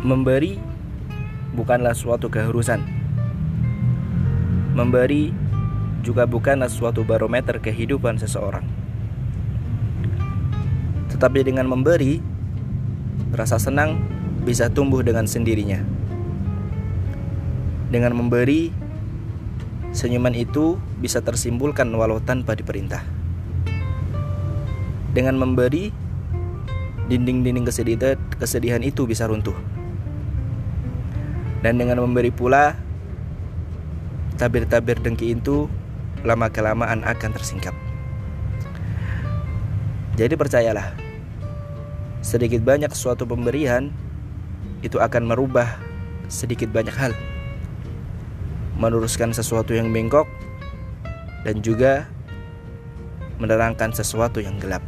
Memberi bukanlah suatu keharusan. Memberi juga bukanlah suatu barometer kehidupan seseorang. Tetapi dengan memberi, rasa senang bisa tumbuh dengan sendirinya. Dengan memberi, senyuman itu bisa tersimpulkan walau tanpa diperintah. Dengan memberi, dinding-dinding kesedihan, itu bisa runtuh. Dan dengan memberi pula, tabir-tabir dengki itu lama-kelamaan akan tersingkap. Jadi percayalah, sedikit banyak suatu pemberian itu akan merubah sedikit banyak hal. Meluruskan sesuatu yang bengkok dan juga menerangkan sesuatu yang gelap.